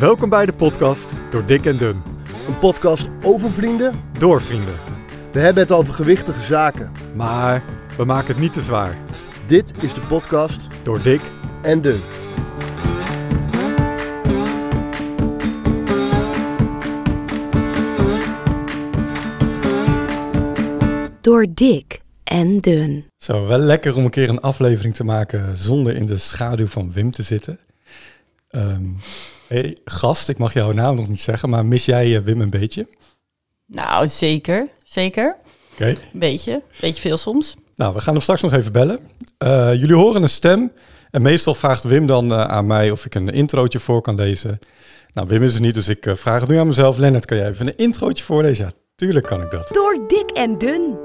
Welkom bij de podcast Door Dik en Dun. Een podcast over vrienden. Door vrienden. We hebben het over gewichtige zaken. Maar we maken het niet te zwaar. Dit is de podcast Door Dik en Dun. Door dik en dun. Zo, wel lekker om een keer een aflevering te maken zonder in de schaduw van Wim te zitten. Ehm hey, gast, ik mag jouw naam nog niet zeggen, maar mis jij eh, Wim een beetje? Nou, zeker. Zeker. Oké. Een beetje. Beetje veel soms. Nou, we gaan hem straks nog even bellen. Eh, jullie horen een stem en meestal vraagt Wim dan eh, aan mij of ik een introotje voor kan lezen. Nou, Wim is er niet, dus ik vraag het nu aan mezelf. Lennart, kan jij even een introotje voorlezen? Ja, tuurlijk kan ik dat. Door dik en dun.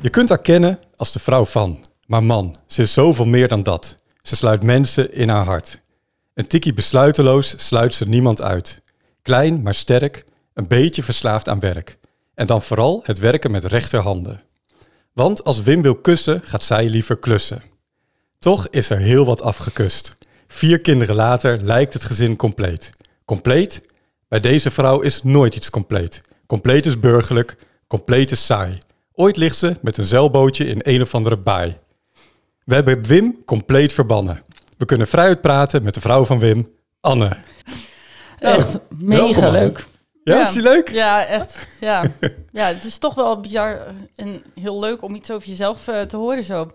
Je kunt haar kennen als de vrouw van. Maar man, ze is zoveel meer dan dat. Ze sluit mensen in haar hart. Een tikkie besluiteloos sluit ze niemand uit. Klein, maar sterk, een beetje verslaafd aan werk. En dan vooral het werken met rechterhanden. Want als Wim wil kussen, gaat zij liever klussen. Toch is er heel wat afgekust. Vier kinderen later lijkt het gezin compleet. Compleet? Bij deze vrouw is nooit iets compleet. Compleet is burgerlijk, compleet is saai. Ooit ligt ze met een zeilbootje in een of andere baai. We hebben Wim compleet verbannen. We kunnen vrijuit praten met de vrouw van Wim, Anne. Echt mega welkom, man. leuk. Ja, Ja. is die leuk? Ja, echt. Ja. ja, het is toch wel bizar en heel leuk om iets over jezelf eh, te horen zo.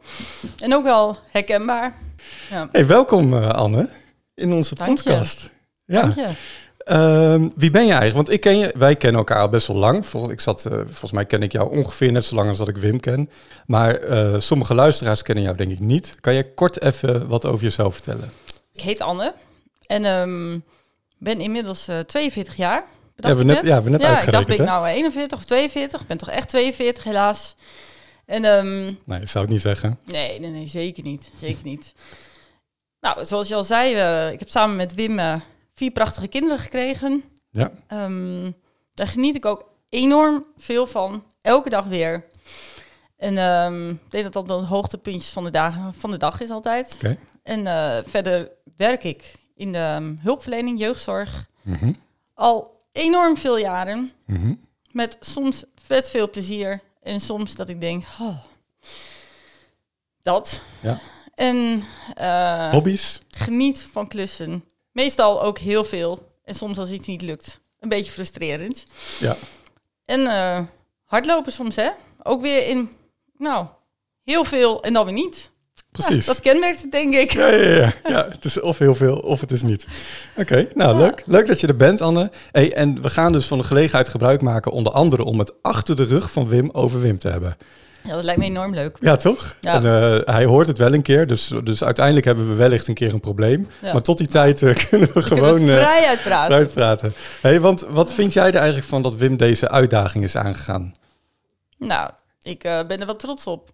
En ook wel herkenbaar. Ja, Hey, welkom eh, Anne in onze Dank je. podcast. Ja. dank je. Ehm, wie ben je eigenlijk? Want ik ken je, wij kennen elkaar al best wel lang. Vol- Ik zat, eh, volgens mij ken ik jou ongeveer net zo lang als dat ik Wim ken. Maar eh, sommige luisteraars kennen jou denk ik niet. Kan jij kort even wat over jezelf vertellen? Ik heet Anne en ehm, ben inmiddels eh 42 jaar. Bedacht Hebben we ik net- ja, hebben we net ja, ik uitgerekend, dacht, ben ik hè? nou 41 of 42? Ik ben toch echt 42 helaas. En ehm, Nee, ik zou het niet zeggen. Nee, nee, nee, zeker niet. Zeker niet. Nou, zoals je al zei, eh, ik heb samen met Wim eh, vier prachtige kinderen gekregen. Ja. Ehm, daar geniet ik ook enorm veel van. Elke dag weer. En ehm, ik denk dat dat dan hoogtepuntjes van de, dagen, van de dag is altijd. En eh, verder werk ik in de ehm, hulpverlening, jeugdzorg. Mhm. Al enorm veel jaren. Mhm. Met soms vet veel plezier. En soms dat ik denk, oh, dat. Ja. En eh, Hobby's? geniet van klussen. Meestal ook heel veel. En soms als iets niet lukt. Een beetje frustrerend. Ja. En eh, hardlopen soms, hè? Ook weer in, nou, heel veel en dan weer niet. Precies. Ja, dat kenmerkt het, denk ik. Ja, ja, ja. ja, het is of heel veel of het is niet. Oké, nou leuk. Leuk dat je er bent, Anne. Hey, en we gaan dus van de gelegenheid gebruik maken, onder andere om het achter de rug van Wim over Wim te hebben. Ja, dat lijkt me enorm leuk. Ja, toch? Ja. En eh, hij hoort het wel een keer, dus, dus uiteindelijk hebben we wellicht een keer een probleem. Ja. Maar tot die tijd eh, kunnen we Gewoon gewoon eh vrij uitpraten. uitpraten. Hey, want wat vind jij er eigenlijk van dat Wim deze uitdaging is aangegaan? Nou, ik ben er wel trots op.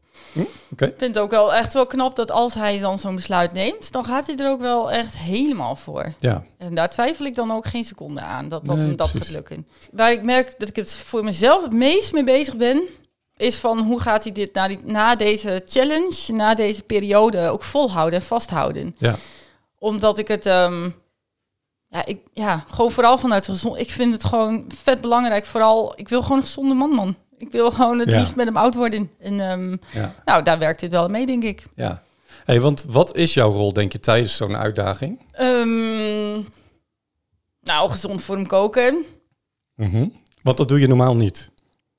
Oké. Ik vind het ook wel echt wel knap dat als hij dan zo'n besluit neemt, dan gaat hij er ook wel echt helemaal voor. Ja, En daar twijfel ik dan ook geen seconde aan dat dat, Nee, hem dat gaat lukken. Waar ik merk dat ik het voor mezelf het meest mee bezig ben, is van hoe gaat hij dit na, die, na deze challenge, na deze periode ook volhouden en vasthouden. ja, Omdat ik het, ehm, ja, ik, ja, gewoon vooral vanuit gezond. Ik vind het gewoon vet belangrijk. Vooral, ik wil gewoon een gezonde man, man. Ik wil gewoon het Ja. liefst met hem oud worden. En ehm, ja, nou, daar werkt dit wel mee, denk ik. ja. Hey, want wat is jouw rol, denk je, tijdens zo'n uitdaging? Ehm, nou, gezond voor hem koken. Mhm. Want dat doe je normaal niet.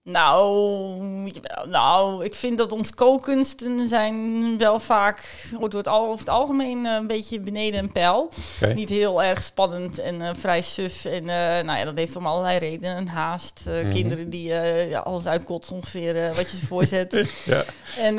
Nou, nou, ik vind dat ons kookkunsten zijn wel vaak wordt het, al, over het algemeen eh, een beetje beneden een pijl. Niet heel erg spannend en eh, vrij suf. En eh, nou ja, dat heeft om allerlei redenen. Haast, Mhm. kinderen die ja, alles uitkotsen ongeveer wat je ze voorzet. Ja, en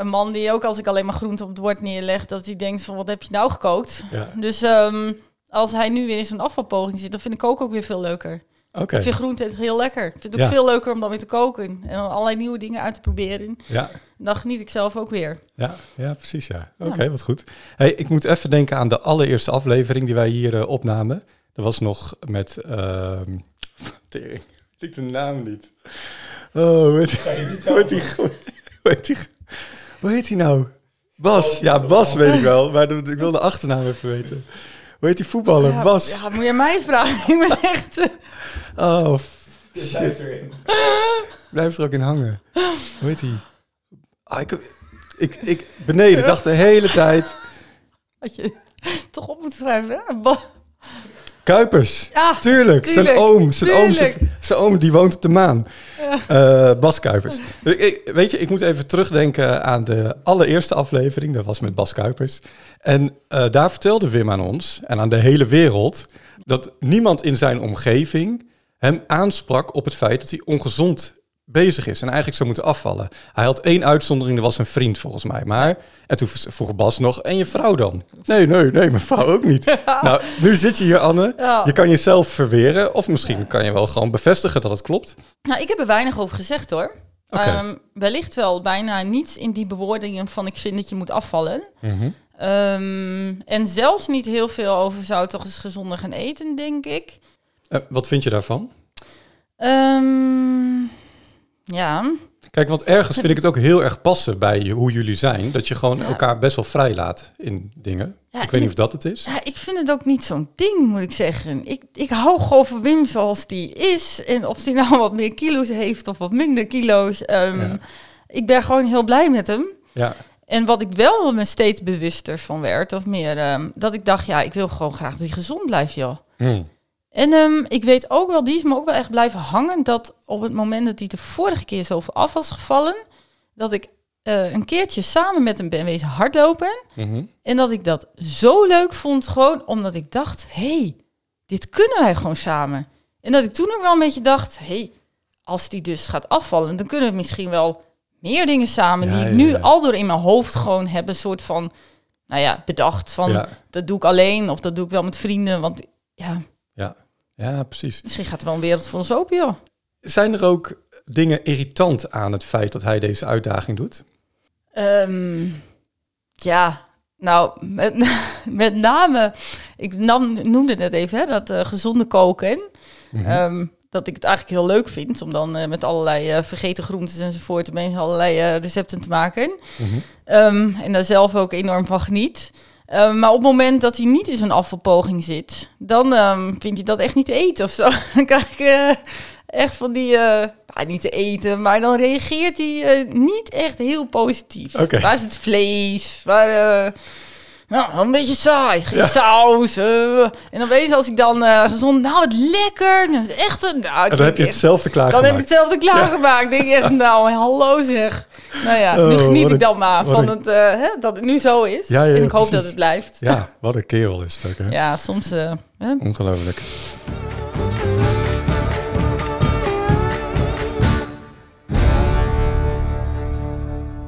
een man die ook als ik alleen maar groente op het bord neerleg, dat hij denkt van wat heb je nou gekookt? ja. Dus ehm, als hij nu weer in zo'n afvalpoging zit, dan vind ik koken ook weer veel leuker. Oké. Ik vind groente heel lekker. Ik vind het ook Ja. veel leuker om dan weer te koken. En dan allerlei nieuwe dingen uit te proberen. Ja, En dan geniet ik zelf ook weer. ja, ja, precies, ja. Oké, wat goed. Hey, ik moet even denken aan de allereerste aflevering die wij hier eh, opnamen. Dat was nog met... ehm tering, ik de naam niet. Oh, hoe heet, hoe heet die? Hoe heet die? Hoe heet die nou? Bas, ja, Bas weet ik wel. Maar de- ik wil de achternaam even weten. Hoe heet die voetballer? Ja, Bas. Ja, moet je mij vragen? Ik ben echt... eh, Oh, f- shit. Blijf er ook in hangen. Hoe heet die? Ah, ik, ik, ik, beneden, dacht de hele tijd... Had je toch op moeten schrijven, hè? Kuipers. Ja, Tuurlijk, zijn oom, zijn oom, zit, zijn oom die woont op de maan. Eh, Bas Kuipers. Ik- ik- weet je, ik moet even terugdenken aan de allereerste aflevering. Dat was met Bas Kuipers. En eh, daar vertelde Wim aan ons en aan de hele wereld... dat niemand in zijn omgeving hem aansprak op het feit dat hij ongezond bezig is en eigenlijk zou moeten afvallen. Hij had één uitzondering, dat was een vriend volgens mij. Maar, en toen vroeg Bas nog, en je vrouw dan? Nee, nee, nee, mijn vrouw ook niet. Nou, nu zit je hier, Anne. Ja. Je kan jezelf verweren, of misschien kan je wel gewoon bevestigen dat het klopt. Nou, ik heb er weinig over gezegd hoor. Oké. Ehm, wellicht wel bijna niets in die bewoordingen van ik vind dat je moet afvallen. Ehm, en zelfs niet heel veel over zou toch eens gezonder gaan eten, denk ik. Eh, wat vind je daarvan? Ehm, ja, Kijk, want ergens vind ik het ook heel erg passen bij hoe jullie zijn. Dat je gewoon Ja. elkaar best wel vrij laat in dingen. Ja, ik weet niet of dat het is. ja, ik vind het ook niet zo'n ding, moet ik zeggen. Ik, ik hou gewoon van Wim zoals die is. En of die nou wat meer kilo's heeft of wat minder kilo's. ehm, Ja. Ik ben gewoon heel blij met hem. Ja, En wat ik wel me steeds bewuster van werd, of meer, ehm, dat ik dacht, ja, ik wil gewoon graag dat hij gezond blijft, joh. Hm. En ehm, ik weet ook wel, die is me ook wel echt blijven hangen, dat op het moment dat hij de vorige keer zo af was gevallen, dat ik eh, een keertje samen met hem ben wezen hardlopen. Mhm. En dat ik dat zo leuk vond, gewoon omdat ik dacht, hey, dit kunnen wij gewoon samen. En dat ik toen ook wel een beetje dacht, hey, als die dus gaat afvallen, dan kunnen we misschien wel meer dingen samen Ja, die ik nu ja. al door in mijn hoofd gewoon heb, een soort van, nou ja, bedacht van, dat doe ik alleen of dat doe ik wel met vrienden, want ja, Ja. Ja, precies. misschien gaat er wel een wereld voor ons open, joh. Zijn er ook dingen irritant aan het feit dat hij deze uitdaging doet? Ehm, ja, nou, met, met name, ik nam, noemde net even hè, dat eh, gezonde koken. Ehm, dat ik het eigenlijk heel leuk vind om dan eh, met allerlei eh, vergeten groentes enzovoort mensen allerlei recepten te maken. Ehm, en daar zelf ook enorm van geniet. Ehm, maar op het moment dat hij niet in zo'n afvalpoging zit, dan ehm vindt hij dat echt niet te eten of zo. Dan krijg ik eh, echt van die, eh, nou, niet te eten, maar dan reageert hij eh, niet echt heel positief. Oké. Waar is het vlees? Waar, nou, een beetje saai. Geen saus. eh. en dan weet je, als ik dan eh, gezond, nou, het lekker. Dat is echt een, nou, En dan heb denk je hetzelfde dan heb ik klaargemaakt. hetzelfde klaargemaakt. Denk ik echt, nou, hallo zeg. Nou ja, nu Oh, geniet wat ik dan maar van het, eh, hè, dat het nu zo is. Ja, ja, en ik hoop precies. dat het blijft. Ja, wat een kerel is het ook, hè? Ja, soms... hè? Ongelooflijk.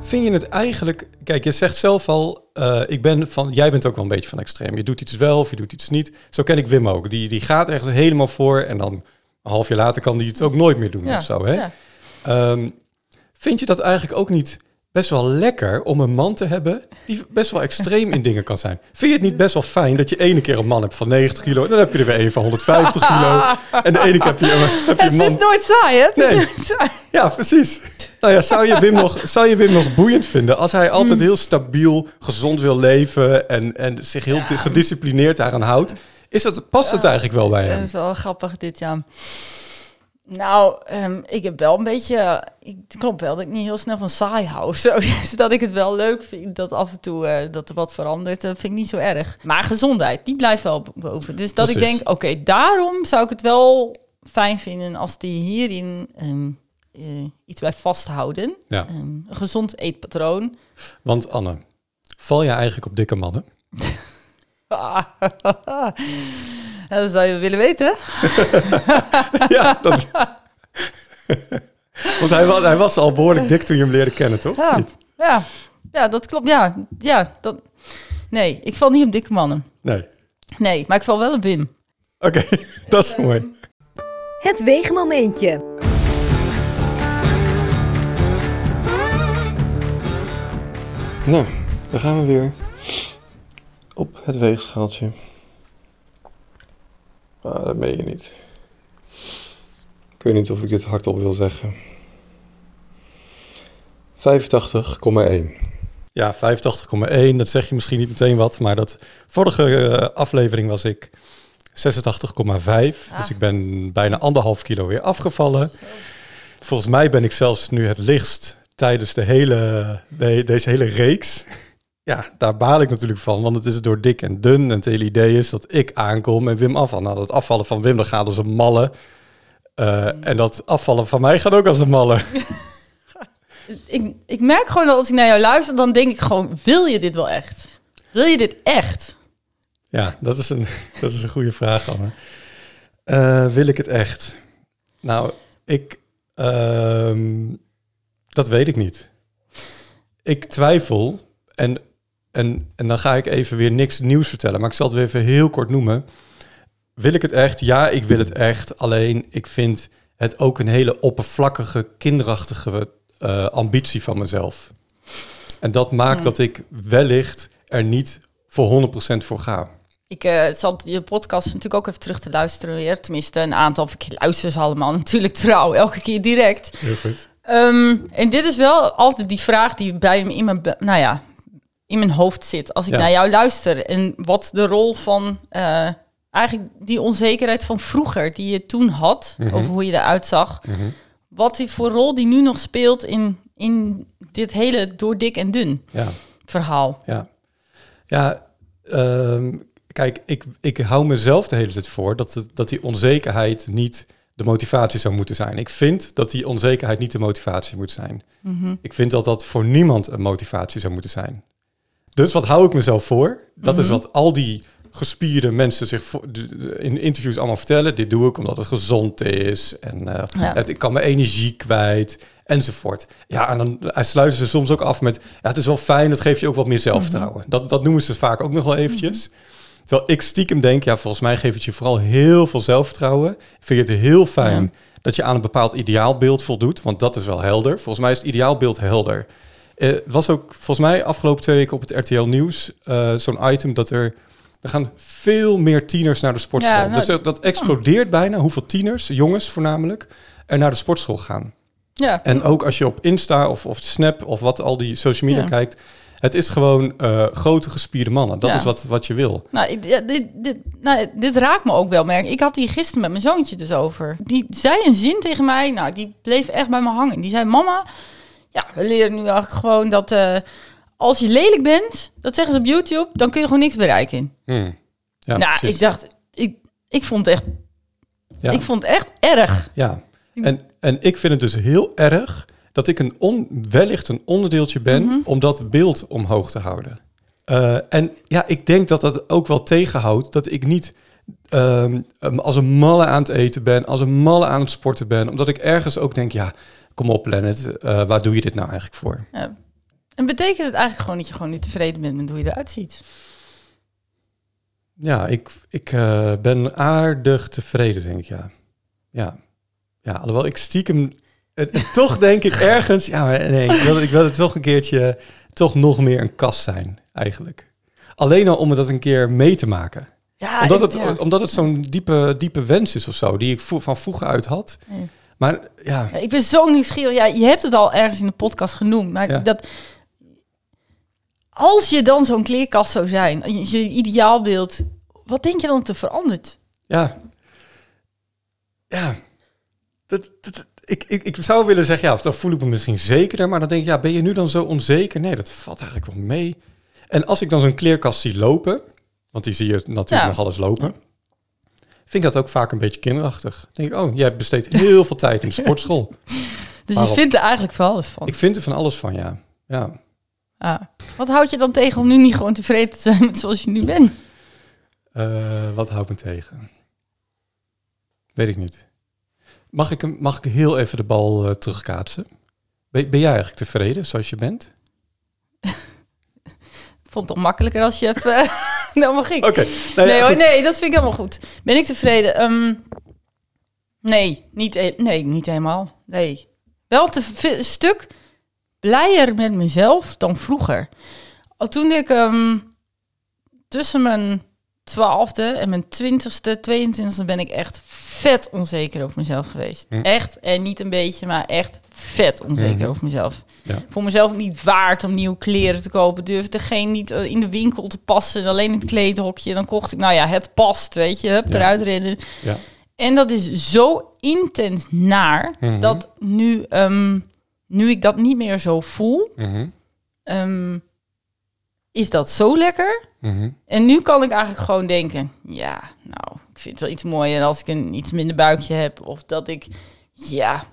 Vind je het eigenlijk... Kijk, je zegt zelf al, eh, ik ben van, jij bent ook wel een beetje van extreem. Je doet iets wel of je doet iets niet. Zo ken ik Wim ook. Die, die gaat echt helemaal voor en dan een half jaar later kan die het ook nooit meer doen Ja, of zo. Hè? ja. Ehm, vind je dat eigenlijk ook niet best wel lekker om een man te hebben die best wel extreem in dingen kan zijn? Vind je het niet best wel fijn dat je ene keer een man hebt van 90 kilo, en dan heb je er weer een van 150 kilo, en de ene keer heb je, heb je Het een is man... nooit saai, hè? Nee. nooit saai. Ja, precies. Nou ja, zou je Wim nog, zou je Wim nog boeiend vinden als hij altijd heel stabiel, gezond wil leven en, en zich heel gedisciplineerd daaraan houdt? Is dat, past het eigenlijk wel bij Dat hem? is wel grappig dit, ja. Nou, ehm, ik heb wel een beetje... Ik, het klopt wel dat ik niet heel snel van saai hou. Zo, dus dat ik het wel leuk vind dat af en toe eh, dat er wat verandert, eh, vind ik niet zo erg. Maar gezondheid, die blijft wel boven. Dus dat ik denk, oké, daarom zou ik het wel fijn vinden als die hierin ehm, eh, iets blijft vasthouden. Ja. Ehm, een gezond eetpatroon. Want Anne, val jij eigenlijk op dikke mannen? Ja, dat zou je willen weten. ja, dat... Want hij was, hij was al behoorlijk dik toen je hem leerde kennen, toch? Ja, niet? ja, ja, dat klopt. Ja, ja dat... Nee, ik val niet op dikke mannen. Nee. Nee, maar ik val wel op Wim. Oké, dat is mooi. Het weegmomentje. Nou, dan gaan we weer op het weegschaaltje. Dat meen je niet. Ik weet niet of ik dit hardop wil zeggen. 85,1. Ja, 85,1. Dat zeg je misschien niet meteen wat. Maar dat vorige eh, aflevering was ik 86,5. Ah. Dus ik ben bijna anderhalf kilo weer afgevallen. Volgens mij ben ik zelfs nu het lichtst tijdens de hele, de- deze hele reeks. Ja, daar baal ik natuurlijk van, want het is door dik en dun. En het hele idee is dat ik aankom en Wim afval. Nou, dat afvallen van Wim, dat gaat als een malle. Eh, En dat afvallen van mij gaat ook als een malle. Ik, ik merk gewoon dat als ik naar jou luister, dan denk ik gewoon, wil je dit wel echt? Wil je dit echt? Ja, dat is een, dat is een goede vraag, Anne. Eh, wil ik het echt? Nou, ik... ehm, dat weet ik niet. Ik twijfel en, en, en dan ga ik even weer niks nieuws vertellen. Maar ik zal het weer even heel kort noemen. Wil ik het echt? Ja, ik wil het echt. Alleen, ik vind het ook een hele oppervlakkige, kinderachtige eh, ambitie van mezelf. En dat maakt dat ik wellicht er niet voor 100% voor ga. Ik eh, zat je podcast natuurlijk ook even terug te luisteren weer. Tenminste, een aantal. Luister ze allemaal natuurlijk trouw, elke keer direct. Heel goed. Ehm, en dit is wel altijd die vraag die bij me in mijn, nou ja, in mijn hoofd zit. Als ik Ja. naar jou luister. En wat de rol van eh, eigenlijk die onzekerheid van vroeger die je toen had. Mhm. Over hoe je eruit zag. Wat die voor rol die nu nog speelt in, in dit hele door dik en dun Ja, verhaal. ja. Ja, ehm, kijk, ik, ik hou mezelf de hele tijd voor dat, het, dat die onzekerheid niet de motivatie zou moeten zijn. Ik vind dat die onzekerheid niet de motivatie moet zijn. Ik vind dat dat voor niemand een motivatie zou moeten zijn. Dus wat hou ik mezelf voor? Dat is wat al die gespierde mensen zich in interviews allemaal vertellen. Dit doe ik omdat het gezond is en eh, Ja. het, ik kan mijn energie kwijt enzovoort. Ja, en dan eh, sluiten ze soms ook af met... Ja, het is wel fijn, dat geeft je ook wat meer zelfvertrouwen. dat, dat noemen ze vaak ook nog wel eventjes. Terwijl ik stiekem denk, ja, volgens mij geeft het je vooral heel veel zelfvertrouwen. Vind je het heel fijn Ja. dat je aan een bepaald ideaalbeeld voldoet, want dat is wel helder. Volgens mij is het ideaalbeeld helder. Eh, was ook volgens mij afgelopen twee weken op het RTL Nieuws eh, zo'n item dat er... Er gaan veel meer tieners naar de sportschool. Ja, nou, dus dat, dat explodeert bijna hoeveel tieners, jongens voornamelijk, er naar de sportschool gaan. Ja, En ook als je op Insta of, of Snap of wat al die social media Ja. kijkt, het is gewoon eh, grote gespierde mannen. Dat Ja. is wat, wat je wil. Nou, ik- dit, dit, nou, dit raakt me ook wel. Merk. Ik had hier gisteren met mijn zoontje dus over. Die zei een zin tegen mij, nou, die bleef echt bij me hangen. Die zei, mama, ja, we leren nu eigenlijk gewoon dat eh, als je lelijk bent, dat zeggen ze op YouTube, dan kun je gewoon niks bereiken. Hmm. Ja, nou, precies. ik dacht, ik, ik vond het echt, ja. ik vond het echt erg. Ja, en, en ik vind het dus heel erg dat ik een on, wellicht een onderdeeltje ben Mhm. om dat beeld omhoog te houden. Eh, en ja, ik denk dat dat ook wel tegenhoudt dat ik niet ehm, um, als een malle aan het eten ben, als een malle aan het sporten ben, omdat ik ergens ook denk, ja, kom op Lennet, eh, waar doe je dit nou eigenlijk voor? Ja. En betekent het eigenlijk gewoon dat je gewoon niet tevreden bent met hoe je eruit ziet? Ja, ik, ik eh, ben aardig tevreden, denk ik, ja. Ja, ja alhoewel ik stiekem... Het, het toch denk ik ergens... Ja, maar nee, ik wil, ik wil het toch een keertje... Toch nog meer een kast zijn, eigenlijk. Alleen al om het dat een keer mee te maken. Ja, omdat, ik- het, ja. omdat het zo'n diepe, diepe wens is of zo... die ik van vroeger uit had. Ja. Maar ja, Ja, ik ben zo nieuwsgierig. Ja, je hebt het al ergens in de podcast genoemd, maar Ja. dat als je dan zo'n kleerkast zou zijn, je, je ideaalbeeld, wat denk je dan dat er verandert? Ja. Ja. Dat, dat, ik, ik, ik zou willen zeggen, ja, of dan voel ik me misschien zekerder. Maar dan denk ik, ja, ben je nu dan zo onzeker? Nee, dat valt eigenlijk wel mee. En als ik dan zo'n kleerkast zie lopen, want die zie je natuurlijk Ja. nog alles lopen. Vind ik dat ook vaak een beetje kinderachtig. Dan denk ik, oh, jij besteedt heel veel tijd in de sportschool. Dus je vindt er eigenlijk van alles van. Ik vind er van alles van, ja. Ja, Ah. Wat houd je dan tegen om nu niet gewoon tevreden te zijn met zoals je nu bent? Eh, wat houdt me tegen? Weet ik niet. Mag ik, hem, mag ik heel even de bal eh, terugkaatsen? Ben, ben jij eigenlijk tevreden zoals je bent? Ik vond het toch makkelijker als je even... nou mag ik. Oké. Nee, ja, hoor, goed. nee, dat vind ik helemaal goed. Ben ik tevreden? Ehm, nee, niet, he- nee, niet helemaal. Nee. Wel een stuk blijer met mezelf dan vroeger. Al Toen ik ehm, tussen mijn twaalfde en mijn twintigste, 22e ben ik echt vet onzeker over mezelf geweest. Echt, en niet een beetje, maar echt vet onzeker Mhm. over mezelf. Ja. Voor mezelf niet waard om nieuwe kleren te kopen. Durfde geen niet eh, in de winkel te passen. Alleen in het kleedhokje. Dan kocht ik, nou ja, het past, weet je. Hup, Ja. eruit rennen. Ja. En dat is zo intens naar, Mhm. dat nu, ehm, nu ik dat niet meer zo voel, Mhm. ehm, is dat zo lekker. Mhm. En nu kan ik eigenlijk gewoon denken, ja, nou, ik vind het wel iets mooier als ik een iets minder buikje heb. Of dat ik, ja,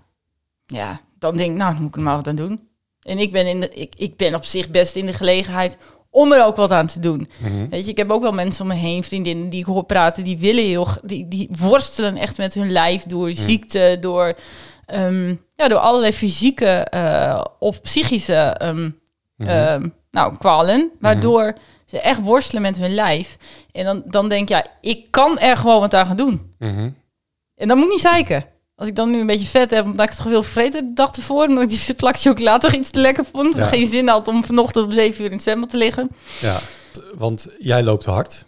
ja, dan denk ik, nou, dan moet ik er maar wat aan doen. En ik ben, in de, ik, ik ben op zich best in de gelegenheid om er ook wat aan te doen. Mhm. Weet je, ik heb ook wel mensen om me heen, vriendinnen die ik hoor praten, die willen heel, die, die worstelen echt met hun lijf door ziekte, door, ehm, ja, door allerlei fysieke eh, of psychische ehm, Mhm. ehm, nou, kwalen, waardoor ze echt worstelen met hun lijf. En dan, dan denk ik, ja, ik kan er gewoon wat aan gaan doen. Mhm. En dan moet ik niet zeiken. Als ik dan nu een beetje vet heb, omdat ik het veel vergeten heb de dag ervoor, omdat ik die plak chocola toch iets te lekker vond, Ja. geen zin had om vanochtend om zeven uur in het zwembad te liggen. Ja, want jij loopt hard.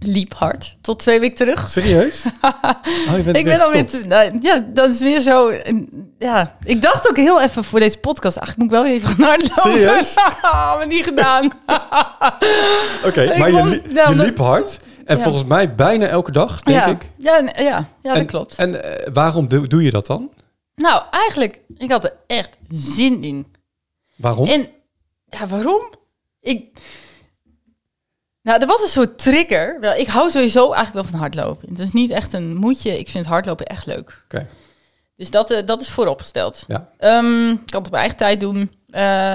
Liep hard. Tot twee weken terug. Serieus? Oh, je bent Ik ben alweer... nou, ja, dat is weer zo... Ja, ik dacht ook heel even voor deze podcast, eigenlijk moet ik wel even gaan hardlopen. Serieus? maar niet gedaan. Oké, maar je, nou, je liep hard. En Ja. volgens mij bijna elke dag, denk ja. ik. Ja, ja, ja, dat en, klopt. En eh, waarom doe, doe je dat dan? Nou, eigenlijk, ik had er echt zin in. Waarom? En ja, waarom? Ik. Nou, er was een soort trigger. Wel, ik hou sowieso eigenlijk wel van hardlopen. Het is niet echt een moedje. Ik vind hardlopen echt leuk. Oké. Dus dat, eh, dat is vooropgesteld. Ja. Ehm, ik kan het op mijn eigen tijd doen. Eh,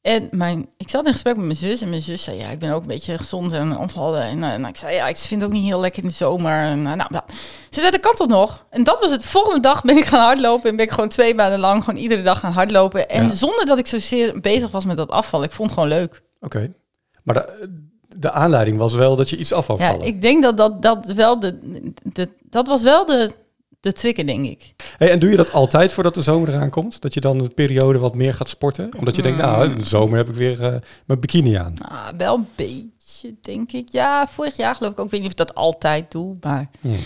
en mijn, ik zat in gesprek met mijn zus. En mijn zus zei, ja, ik ben ook een beetje gezond en ontvallen. En, nou, ik zei, ja, ik vind het ook niet heel lekker in de zomer. En, nou, nou. Ze zei, dat kan toch nog? En dat was het. Volgende dag ben ik gaan hardlopen. En ben ik gewoon twee maanden lang gewoon iedere dag gaan hardlopen. En Ja. zonder dat ik zozeer bezig was met dat afval. Ik vond het gewoon leuk. Oké. Maar de aanleiding was wel dat je iets af wou Ja, vallen. ik denk dat dat, dat wel de, de... Dat was wel de, de trigger, denk ik. Hey, en doe je dat altijd voordat de zomer eraan komt? Dat je dan een periode wat meer gaat sporten? Omdat je denkt, nou, in de zomer heb ik weer eh, mijn bikini aan. Nou, wel een beetje, denk ik. Ja, vorig jaar geloof ik ook. Ik weet niet of ik dat altijd doe, maar... Hmm.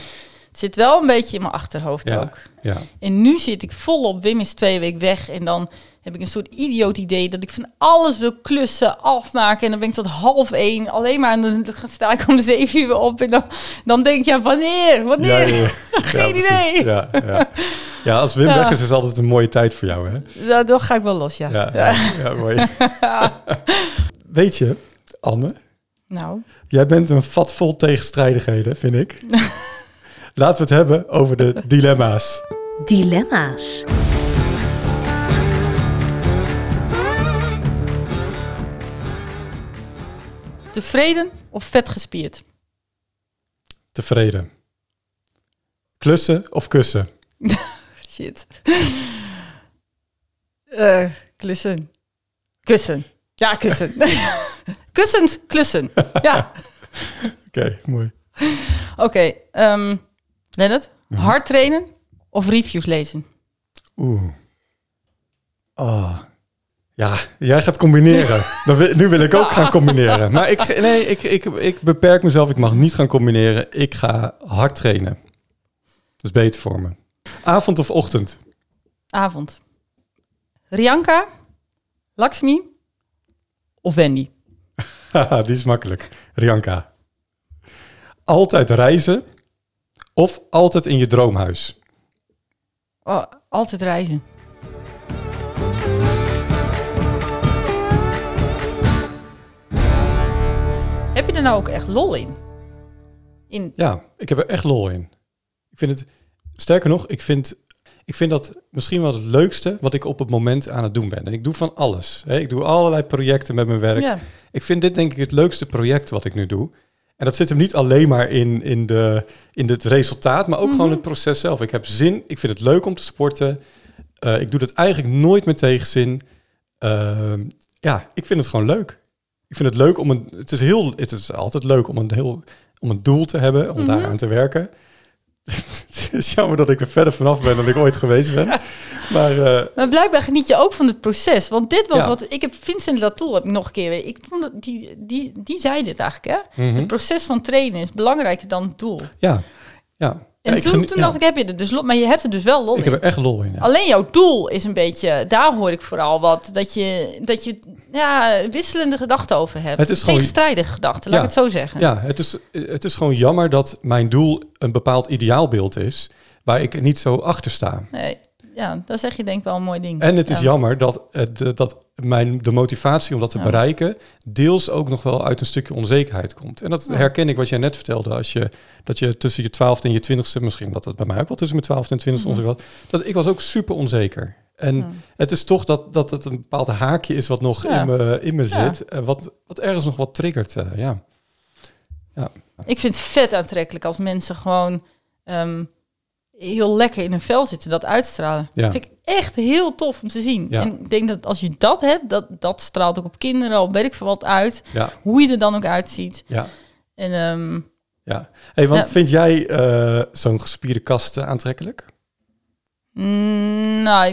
Het zit wel een beetje in mijn achterhoofd Ja. ook. Ja. En nu zit ik volop. Wim is twee weken weg. En dan heb ik een soort idioot idee dat ik van alles wil klussen, afmaken. En dan ben ik tot half één alleen maar. En dan sta ik om zeven uur op. En dan, dan denk ja, wanneer? Wanneer? Ja, ja, ja. Geen idee. Ja, ja. ja, als Wim Ja. weg is, is altijd een mooie tijd voor jou, hè? Ja, dan ga ik wel los, ja. Ja, ja, ja, mooi. Weet je, Anne, Nou, jij bent een vat vol tegenstrijdigheden, vind ik. Laten we het hebben over de dilemma's. Dilemma's. Tevreden of vet gespierd? Tevreden. Klussen of kussen? Shit. Eh, klussen. Kussen. Ja, kussen. Kussens, klussen. Ja. Oké, mooi. Oké, ehm Lennart. Mhm. Hard trainen of reviews lezen? Oeh. Oh. Ja, jij gaat combineren. Dan nu wil ik ook gaan combineren. Maar ik, nee, ik, ik, ik beperk mezelf. Ik mag niet gaan combineren. Ik ga hard trainen. Dat is beter voor me. Avond of ochtend? Avond. Rianka, Lakshmi of Wendy? Die is makkelijk. Rianka. Altijd reizen of altijd in je droomhuis? Oh, altijd reizen. Heb je er nou ook echt lol in? In Ja, ik heb er echt lol in. Ik vind het, sterker nog, ik vind, ik vind dat misschien wel het leukste wat ik op het moment aan het doen ben. En ik doe van alles. Hè. Ik doe allerlei projecten met mijn werk. ja. Ik vind dit denk ik het leukste project wat ik nu doe. En dat zit hem niet alleen maar in, in, de, in het resultaat, maar ook gewoon het proces zelf. Ik heb zin, ik vind het leuk om te sporten. Eh, ik doe dat eigenlijk nooit met tegenzin. Ehm, ja, ik vind het gewoon leuk. Ik vind het leuk om een. Het is heel. Het is altijd leuk om een heel. Om een doel te hebben, om daaraan te werken. het is jammer dat ik er verder vanaf ben dan ik ooit geweest ben. Maar eh, Maar blijkbaar geniet je ook van het proces. Want dit was Ja. wat... Ik heb Vincent Latour heb ik nog een keer... Ik vond dat, die, die, die zei dit eigenlijk, hè? mhm. Het proces van trainen is belangrijker dan het doel. ja, Ja. En Ja, toen, genie- toen ja. dacht ik, heb je er dus lol, maar je hebt er dus wel lol Ik in. heb er echt lol in. Ja. Alleen jouw doel is een beetje, daar hoor ik vooral wat, dat je, dat je ja, wisselende gedachten over hebt. Het is gewoon- Tegenstrijdige gedachten, laat ik het zo zeggen. Ja, het is, het is gewoon jammer dat mijn doel een bepaald ideaalbeeld is waar ik niet zo achter sta. Nee, ja, daar zeg je denk ik wel een mooi ding. En het is Ja. jammer dat, het, eh, dat mijn, de motivatie om dat te Ja. bereiken deels ook nog wel uit een stukje onzekerheid komt. En dat Ja. herken ik wat jij net vertelde. Als je, dat je tussen je twaalfde en je twintigste, misschien dat het bij mij ook wel tussen mijn twaalfde en twintigste Mhm. onzeker was. Dat ik was ook super onzeker. En Ja. het is toch dat, dat het een bepaald haakje is wat nog Ja. in me, in me Ja. zit. eh, wat, wat ergens nog wat triggert. eh, ja. Ik vind het vet aantrekkelijk als mensen gewoon ehm, heel lekker in hun vel zitten, dat uitstralen. Ja. vind ik echt heel tof om te zien. Ja. En ik denk dat als je dat hebt, dat, dat straalt ook op kinderen, op weet ik veel wat uit. Ja, Hoe je er dan ook uitziet. ja, En ehm, ja. Hey, want vind jij eh, zo'n gespierde kast eh, aantrekkelijk? Mm, nou,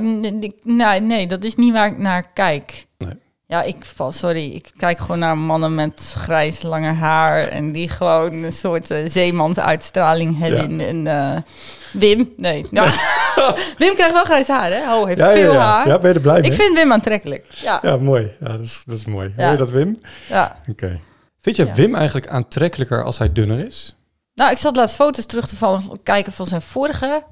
nee, nee, dat is niet waar ik naar kijk. Ja, ik val, sorry, ik kijk gewoon naar mannen met grijs lange haar en die gewoon een soort uh, zeemansuitstraling hebben. Ja. En eh, Wim, nee. Nou, Wim krijgt wel grijs haar, hè? Oh, heeft Ja, ja, veel ja. haar. ja, ben je er blij mee? ik vind Wim aantrekkelijk. Ja, ja. Ja, mooi. Ja, dat is, dat is mooi. Ja. Hoor je dat, Wim? Oké. Vind je Ja. Wim eigenlijk aantrekkelijker als hij dunner is? Nou, ik zat laatst foto's terug te vallen, kijken van zijn vorige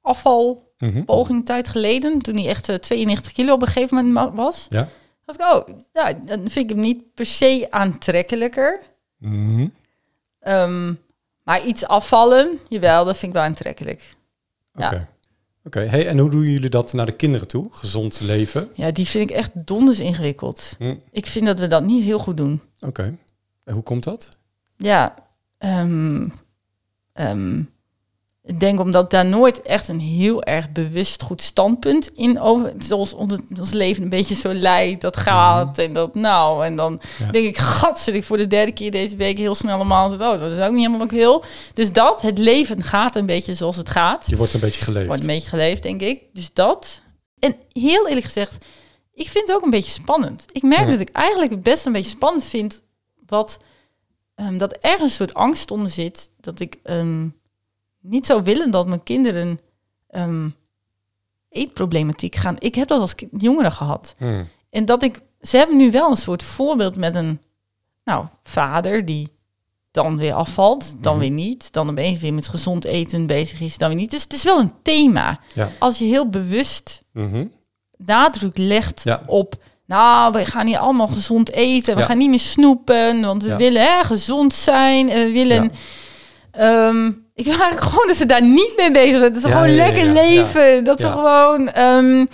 afvalpoging een tijd geleden. Toen hij echt eh, 92 kilo op een gegeven moment was. Ja. Dacht ik, oh, ja, dan vind ik hem niet per se aantrekkelijker. Mhm. Ehm, maar iets afvallen, jawel, dat vind ik wel aantrekkelijk. Ja. Oké. Oké. Hey, en hoe doen jullie dat naar de kinderen toe? Gezond leven? Ja, die vind ik echt donders ingewikkeld. Hm. Ik vind dat we dat niet heel goed doen. Oké. En hoe komt dat? Ja, ehm, ik denk omdat daar nooit echt een heel erg bewust goed standpunt in over, zoals ons, ons leven een beetje zo leidt, dat gaat en dat nou. En dan Mhm. Ja. denk ik, gat, zit ik voor de derde keer deze week heel snel allemaal. Oh, dat is ook niet helemaal wil. Dus dat, het leven gaat een beetje zoals het gaat. Je wordt een beetje geleefd. Wordt een beetje geleefd, denk ik. Dus dat. En heel eerlijk gezegd, ik vind het ook een beetje spannend. Ik merk Ja. dat ik eigenlijk het best een beetje spannend vind wat ehm, dat er ergens een soort angst onder zit dat ik ehm, niet zou willen dat mijn kinderen ehm, eetproblematiek gaan. Ik heb dat als jongere gehad. Hm. En dat ik, ze hebben nu wel een soort voorbeeld met een, nou, vader die dan weer afvalt, dan weer niet, dan opeens weer met gezond eten bezig is, dan weer niet. Dus het is wel een thema. Ja. Als je heel bewust Mhm. nadruk legt Ja. op, nou, we gaan hier allemaal gezond eten, we Ja. gaan niet meer snoepen, want we willen hè, gezond zijn, en we willen. Ja. Ik wil eigenlijk gewoon dat ze daar niet mee bezig zijn. Dat ze Ja, gewoon ja, lekker leven. Dat ze gewoon. ehm,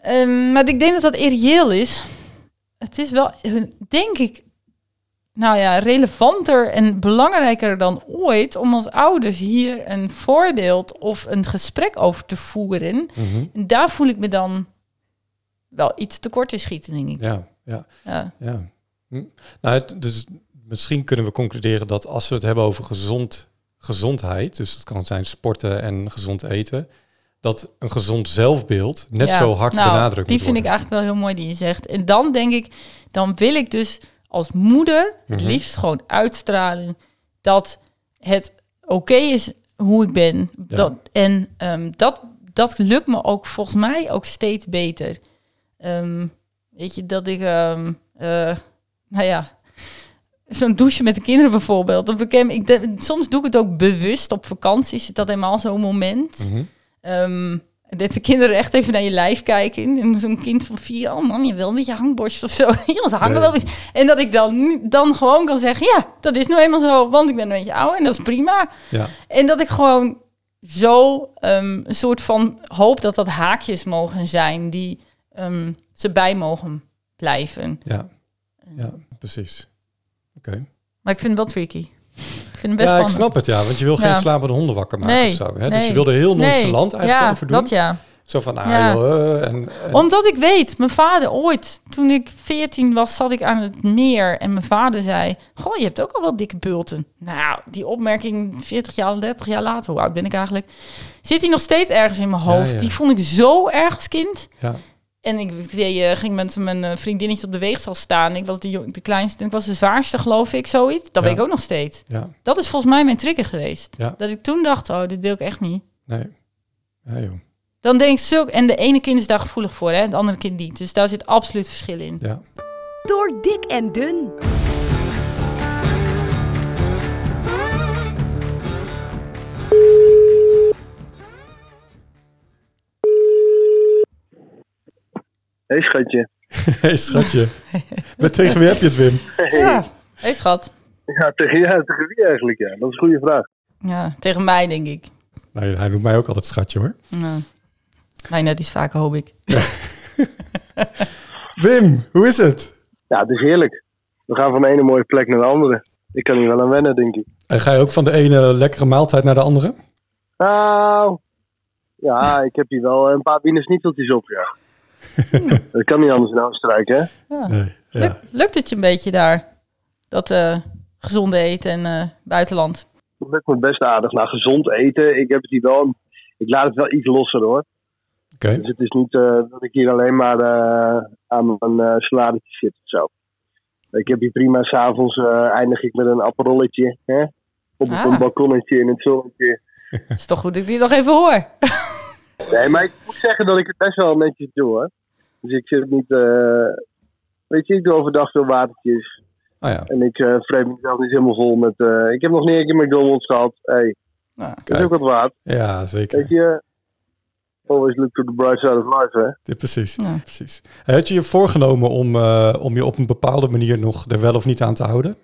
ehm, maar ik denk dat dat irreëel is. Het is wel, denk ik, nou ja, relevanter en belangrijker dan ooit om als ouders hier een voorbeeld of een gesprek over te voeren. Mhm. En daar voel ik me dan wel iets tekort in schieten, denk ik. Ja, ja, Ja. ja. Hm. Nou, het, dus misschien kunnen we concluderen dat als we het hebben over gezond, gezondheid, dus het kan zijn sporten en gezond eten, dat een gezond zelfbeeld net Ja, zo hard nou, benadrukt Die moet vind ik eigenlijk wel heel mooi die je zegt. En dan denk ik, dan wil ik dus als moeder het Mhm. liefst gewoon uitstralen dat het oké is hoe ik ben. Ja. Dat, en ehm, dat, dat lukt me ook volgens mij ook steeds beter. Ehm, weet je, dat ik, ehm, eh, nou ja, zo'n douche met de kinderen bijvoorbeeld. Ik, ik, de- soms doe ik het ook bewust op vakanties. Is dat helemaal zo'n moment? Mhm. Ehm, dat de kinderen echt even naar je lijf kijken. En zo'n kind van vier, oh mam, je wil een beetje hangborst of zo. Ja, ze hangen wel. En dat ik dan, dan gewoon kan zeggen, ja, dat is nou eenmaal zo, want ik ben een beetje ouder en dat is prima. Ja, En dat ik gewoon zo ehm, een soort van hoop dat dat haakjes mogen zijn die ehm, ze bij mogen blijven. ja, ja, precies. Oké. Maar ik vind het wel tricky. Ik vind het best Ja, ik snap het, ja. Want je wil geen Ja. slapende honden wakker maken Nee, of zo. Hè? Dus je wilde heel nonchalant Nee, eigenlijk ja, over doen. dat ja. Zo van, ah Ja. joh, eh, en, en- Omdat ik weet, mijn vader ooit, toen ik 14 was, zat ik aan het meer. En mijn vader zei, goh, je hebt ook al wel dikke bulten. Nou, die opmerking 40 jaar, 30 jaar later, hoe oud ben ik eigenlijk? Zit hij nog steeds ergens in mijn Ja, hoofd. ja. Die vond ik zo erg als kind. ja, En ik eh, ging met mijn eh, vriendinnetje op de weegstal staan. Ik was de, jong- de kleinste en ik was de zwaarste, geloof ik, zoiets. Dat Ja. weet ik ook nog steeds. Ja, Dat is volgens mij mijn trigger geweest. Ja. Dat ik toen dacht, oh, dit wil ik echt niet. nee. Ja, joh. Dan denk ik zulk... En de ene kind is daar gevoelig voor, hè. Het andere kind niet. Dus daar zit absoluut verschil in. Ja. Door dik en dun. Hé schatje. hey, schatje. Met tegen wie heb je het, Wim? Ja, hey schat. Ja tegen, ja, tegen wie eigenlijk? Ja? Dat is een goede vraag. Ja, tegen mij, denk ik. Nee, hij noemt mij ook altijd schatje, hoor. Nou, mij net iets vaker, hoop ik. Wim, hoe is het? Ja, het is heerlijk. We gaan van de ene mooie plek naar de andere. Ik kan hier wel aan wennen, denk ik. En ga je ook van de ene lekkere maaltijd naar de andere? Nou, ja, ik heb hier wel een paar binnensnieteltjes op, ja. dat kan niet anders dan strijken, hè? Ja. Nee. Ja. Lukt, lukt het je een beetje daar? Dat eh, gezonde eten en eh, buitenland. Het lukt me best aardig. Nou, gezond eten, ik heb het hier wel... Ik laat het wel iets losser, hoor. Oké. Dus het is niet eh, dat ik hier alleen maar eh, aan mijn uh, saladetje zit of zo. Ik heb hier prima, s'avonds uh, eindig ik met een appelrolletje. Hè? Op Ah. een balkonnetje in het zonnetje. Het is toch goed dat ik die nog even hoor. Nee, maar ik moet zeggen dat ik het best wel netjes doe hoor. Dus ik zit niet. eh, weet je, ik doe overdag veel watertjes. Ah ja, En ik uh, vreet mezelf niet helemaal vol met. eh, ik heb nog niet een keer McDonald's gehad. Hey, Nou, dat is ook wat waard. Ja, zeker. Weet je. Always look to the bright side of life, hè? Ja, precies. Ja. precies. Had je je voorgenomen om, eh, om je op een bepaalde manier nog er wel of niet aan te houden?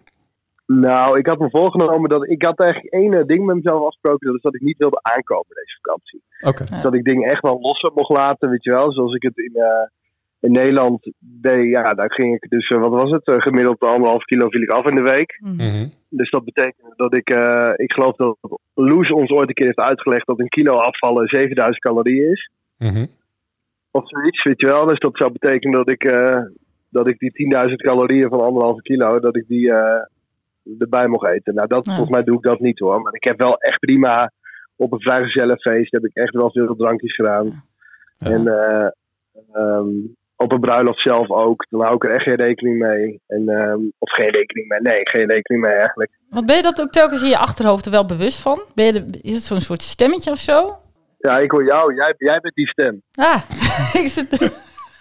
Nou, ik had me voorgenomen dat. Ik had eigenlijk één eh, ding met mezelf afgesproken. Dat is dat ik niet wilde aankomen deze vakantie. Oké. Ja. Dat ik dingen echt wel losser mocht laten, weet je wel. Zoals ik het in, eh, in Nederland deed. Ja, daar ging ik dus. eh, wat was het? Eh, gemiddeld anderhalf kilo viel ik af in de week. Mhm. Dus dat betekent dat ik, eh, ik geloof dat Loes ons ooit een keer heeft uitgelegd dat een kilo afvallen 7000 calorieën is. Mhm. Of zoiets, weet je wel. Dus dat zou betekenen dat ik, eh, dat ik die 10.000 calorieën van anderhalve kilo, dat ik die eh, erbij mocht eten. Nou, dat, Ja. volgens mij doe ik dat niet hoor. Maar ik heb wel echt prima op een vrijgezellenfeest heb ik echt wel veel drankjes gedaan. Ja. En eh, ehm, op een bruiloft zelf ook. Dan hou ik er echt geen rekening mee. En, ehm, of geen rekening mee. Nee, geen rekening mee eigenlijk. Want ben je dat ook telkens in je achterhoofd er wel bewust van? Ben je de- is het zo'n soort stemmetje of zo? Ja, ik hoor jou. Jij, jij bent die stem. Ah, ik zit...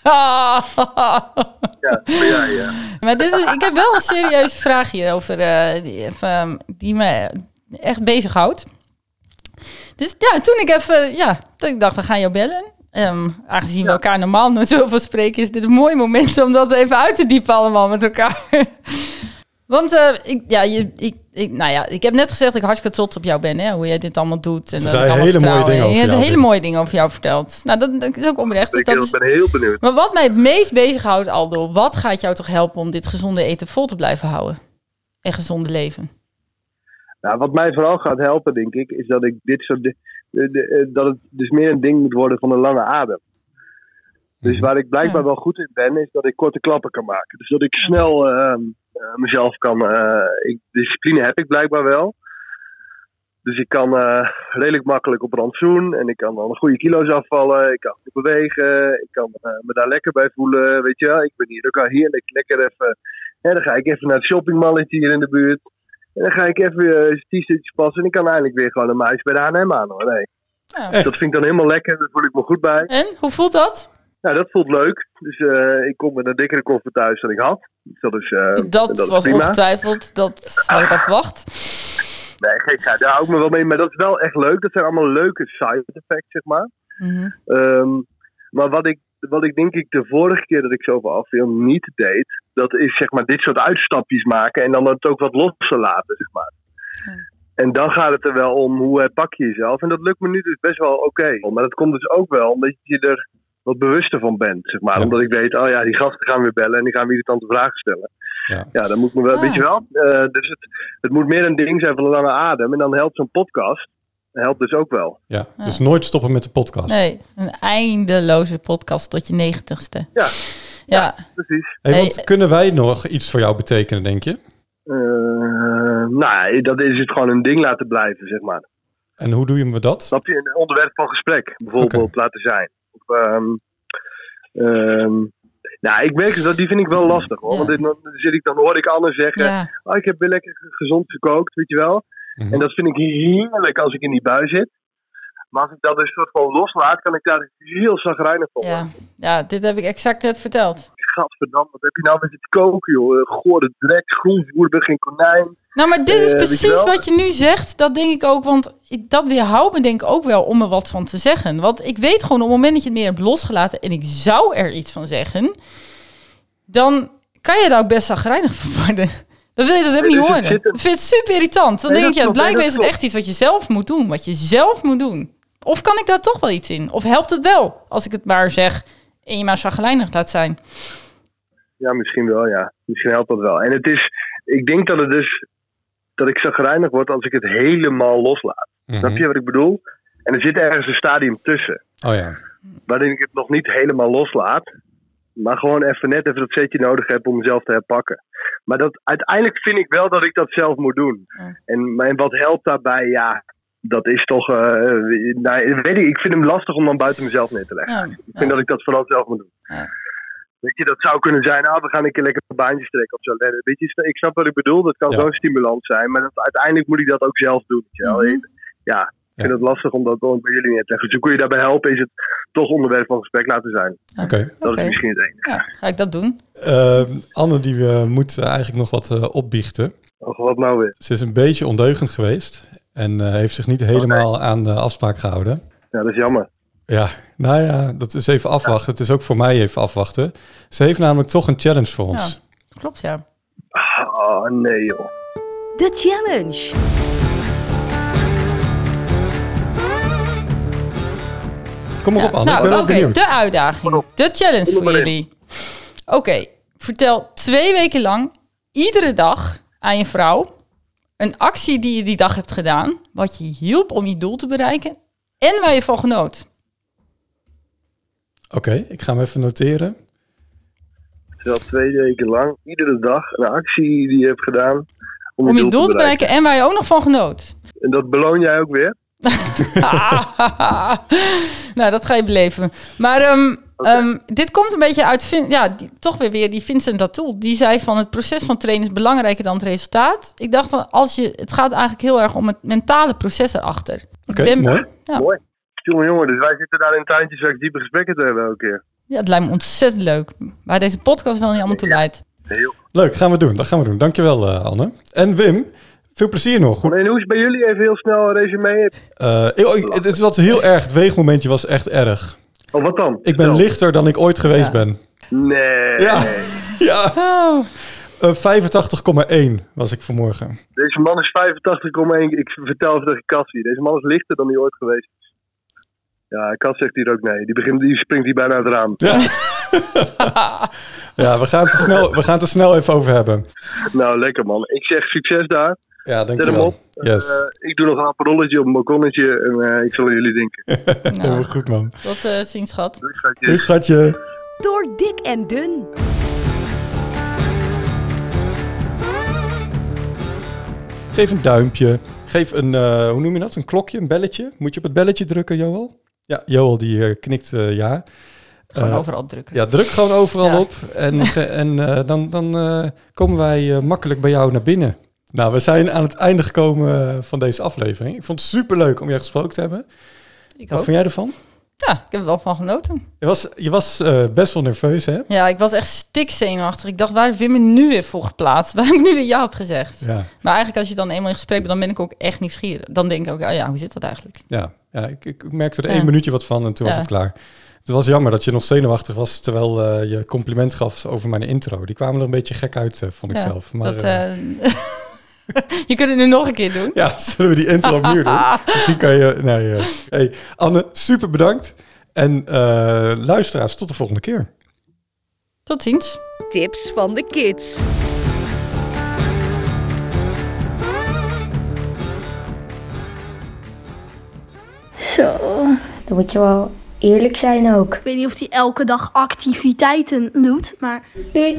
Ja, ja. Maar dit is, ik heb wel een serieuze vraag hierover eh, die, even, die me echt bezighoudt. Dus ja, toen ik even, ja, toen ik dacht, we gaan jou bellen. Ehm, aangezien we elkaar normaal nooit zoveel spreken, is dit een mooi moment om dat even uit te diepen allemaal met elkaar. Want eh, ik, ja, je, ik, ik, nou ja, ik heb net gezegd dat ik hartstikke trots op jou ben, hè, hoe jij dit allemaal doet. En Ze dat ik allemaal hele mooie dingen En over Je hebt jou, hele mooie dingen over jou verteld. Nou, dat, dat is ook onrecht. Dus Ik dat is, ben heel benieuwd. maar wat mij het meest bezighoudt, Aldo, wat gaat jou toch helpen om dit gezonde eten vol te blijven houden? En gezonde leven. Nou, wat mij vooral gaat helpen, denk ik, is dat ik dit soort. de- de- eh, dat het dus meer een ding moet worden van een lange adem. Dus Mhm. waar ik blijkbaar Ja. wel goed in ben, is dat ik korte klappen kan maken. Dus dat ik snel ehm, eh, mezelf kan. eh, ik, discipline heb ik blijkbaar wel. Dus ik kan eh, redelijk makkelijk op rantsoen. En ik kan dan goede kilo's afvallen. Ik kan goed bewegen. Ik kan eh, me daar lekker bij voelen. Weet je wel, ik ben hier ook al heerlijk lekker even. Hè, dan ga ik even naar het shoppingmalletje hier in de buurt. En dan ga ik even uh, t-shirtjes passen. En ik kan eindelijk weer gewoon een meisje bij de H&M aan hoor. Nee. Ja. Dat vind ik dan helemaal lekker. Daar voel ik me goed bij. En, hoe voelt dat? Ja, dat voelt leuk. Dus eh, ik kom met een dikkere koffer thuis dan ik had. Dus dat is, dat was ongetwijfeld, dat had ik al verwacht. Nee, gekheid. Daar hou ik me wel mee. Maar dat is wel echt leuk. Dat zijn allemaal leuke side effects, zeg maar. Mhm. Ehm, maar wat ik, wat ik denk ik de vorige keer dat ik zoveel afviel niet deed, dat is zeg maar dit soort uitstapjes maken en dan het ook wat losser laten, zeg maar. En dan gaat het er wel om hoe eh, pak je jezelf. En dat lukt me nu dus best wel oké. Maar dat komt dus ook wel omdat je er wat bewuster van bent, zeg maar. Ja. Omdat ik weet, oh ja, die gasten gaan weer bellen en die gaan weer irritante vragen stellen. Ja. Ja, dan moet me wel, Ah. weet je wel. eh, dus het, het moet meer een ding zijn van een lange adem. En dan helpt zo'n podcast, helpt dus ook wel. Ja, dus nooit stoppen met de podcast. Nee, een eindeloze podcast tot je negentigste. Ja. Ja, Precies. Hey, want Hey, kunnen wij nog iets voor jou betekenen, denk je? Eh, nou, dat is het gewoon een ding laten blijven, zeg maar. En hoe doen we dat? Snap je? Een onderwerp van gesprek bijvoorbeeld laten zijn. Of, ehm, Ehm, nou, ik merk dat die vind ik wel lastig hoor. Ja. Want dit- dan zit ik, dan hoor ik anderen zeggen: Ja, oh, ik heb weer lekker gezond gekookt, weet je wel. Mhm. En dat vind ik heerlijk als ik in die bui zit. Maar als ik dat dus soort van loslaat, kan ik daar heel zagrijnig van worden. ja. ja, dit heb ik exact net verteld. Gadverdamme, wat heb je nou met het koken, joh? Eh, Gore drek, groenvoer, ben geen konijn. Nou, maar dit is Eh, je precies wat je nu zegt. Dat denk ik ook, want ik, dat weerhoudt me denk ik ook wel om er wat van te zeggen. Want ik weet gewoon op het moment dat je het meer hebt losgelaten en ik zou er iets van zeggen, dan kan je daar ook best zagrijnig van worden. Dan wil je dat helemaal Nee, niet dus horen. Ik vind het super irritant. Dan Nee, denk je, ja, blijkbaar is het echt iets wat je zelf moet doen. Wat je zelf moet doen. Of kan ik daar toch wel iets in? Of helpt het wel als ik het maar zeg en je maar zagrijnig laat zijn? Ja, misschien wel, ja. Misschien helpt dat wel. En het is, ik denk dat het dus, dat ik zagrijnig word als ik het helemaal loslaat. Mhm. Snap je wat ik bedoel? En er zit ergens een stadium tussen. Oh ja. waarin ik het nog niet helemaal loslaat. Maar gewoon even net even dat setje nodig heb om mezelf te herpakken. Maar dat, uiteindelijk vind ik wel dat ik dat zelf moet doen. Ja. En, maar en wat helpt daarbij? Ja, dat is toch... eh, nou, weet ik, ik vind hem lastig om dan buiten mezelf neer te leggen. Ja, Ik vind dat ik dat vooral zelf moet doen. Weet je, dat zou kunnen zijn, ah, we gaan een keer lekker een baantje trekken of zo. Weet je, ik snap wat ik bedoel, dat kan Ja. zo'n stimulans zijn. Maar dat, uiteindelijk moet ik dat ook zelf doen. weet je wel. Mhm. Ja, ik vind Ja. het lastig om dat bij jullie neer te leggen. Dus hoe kun je daarbij helpen, is het toch onderwerp van gesprek laten zijn. Oké. Dat is misschien het enige. Ja, ga ik dat doen? Eh, Anne die eh, moet eigenlijk nog wat eh, opbiechten. Och, wat nou weer? Ze is een beetje ondeugend geweest en eh, heeft zich niet helemaal aan de afspraak gehouden. Ja, dat is jammer. Ja, nou ja, dat is even afwachten. Het is ook voor mij even afwachten. Ze heeft namelijk toch een challenge voor ons. Klopt, ja. Oh, nee joh. De challenge. Kom maar Ja, op, Anne. ik nou, oké, benieuwd. de uitdaging. De challenge voor jullie. Oké, vertel twee weken lang, iedere dag aan je vrouw... een actie die je die dag hebt gedaan... wat je hielp om je doel te bereiken... en waar je van genoot. Oké, ik ga hem even noteren. Terwijl twee weken lang, iedere dag, een actie die je hebt gedaan. Om je doel te bereiken en waar je ook nog van genoot. En dat beloon jij ook weer? nou, dat ga je beleven. Maar ehm, ehm, dit komt een beetje uit... Vin- ja, die- toch weer weer die Vincent Datoul. Die zei van het proces van trainen is belangrijker dan het resultaat. Ik dacht van als je... Het gaat eigenlijk heel erg om het mentale proces erachter. Oké, mooi. Ja. Mooi. Jongen, jongen, dus wij zitten daar in tuintjes waar ik diepe gesprekken te hebben elke keer. Ja, het lijkt me ontzettend leuk. Waar deze podcast wel niet allemaal toe leidt. Heel. Leuk, gaan we doen. Dat gaan we doen. Dankjewel, eh Anne. En Wim, veel plezier nog. Goed. En hoe is het bij jullie? Even heel snel een resume. Eh, ik- ik- het is wat heel erg. Het weegmomentje was echt erg. Oh, wat dan? Ik ben lichter dan ik ooit geweest Ja. ben. Nee. Ja, ja. Oh, Eh, 85,1 was ik vanmorgen. Deze man is 85,1. Ik vertel even tegen Cassie. Deze man is lichter dan hij ooit geweest is. Ja, Cas zegt hier ook nee. Die, begint, die springt hier bijna uit het raam. Ja. ja, we gaan, het er snel, we gaan het er snel even over hebben. Nou, lekker man. Ik zeg succes daar. Ja, Zet hem dankjewel. op. Yes. Eh, ik doe nog een aperolletje op een balkonnetje. En eh, ik zal aan jullie denken. Nou, goed, man. tot eh, ziens, schat. Doei, schatje. Doei, schatje. Door dik en dun. Geef een duimpje. Geef een, eh, hoe noem je dat? Een klokje, een belletje. Moet je op het belletje drukken, Joel? Ja, Joel die eh, knikt eh, ja. Gewoon Eh, overal drukken. Ja, druk gewoon overal Ja. op. En, en dan, dan komen wij makkelijk bij jou naar binnen. Nou, we zijn aan het einde gekomen van deze aflevering. Ik vond het super leuk om je gesproken te hebben. Ik Wat ook. vond jij ervan? Ja, ik heb er wel van genoten. Je was, je was best wel nerveus, hè? Ja, ik was echt stikzenuwachtig. Ik dacht, waar je me nu weer voor geplaatst? Waar heb ik nu weer ja op gezegd? Ja, Maar eigenlijk als je dan eenmaal in gesprek bent, dan ben ik ook echt nieuwsgierig. Dan denk ik ook, oh ja, hoe zit dat eigenlijk? ja, ja ik, ik merkte er Ja. één minuutje wat van en toen was het klaar. Het was jammer dat je nog zenuwachtig was terwijl eh, je compliment gaf over mijn intro. Die kwamen er een beetje gek uit, eh, vond ik Ja, zelf. Maar dat, eh, je kunt het nu nog een keer doen. ja, zullen we die intro opnieuw doen? Misschien kan je... Nee, eh, hey, Anne, super bedankt. En eh, luisteraars, tot de volgende keer. Tot ziens. Tips van de kids. Zo, dan moet je wel eerlijk zijn ook. Ik weet niet of hij elke dag activiteiten doet, maar Doei.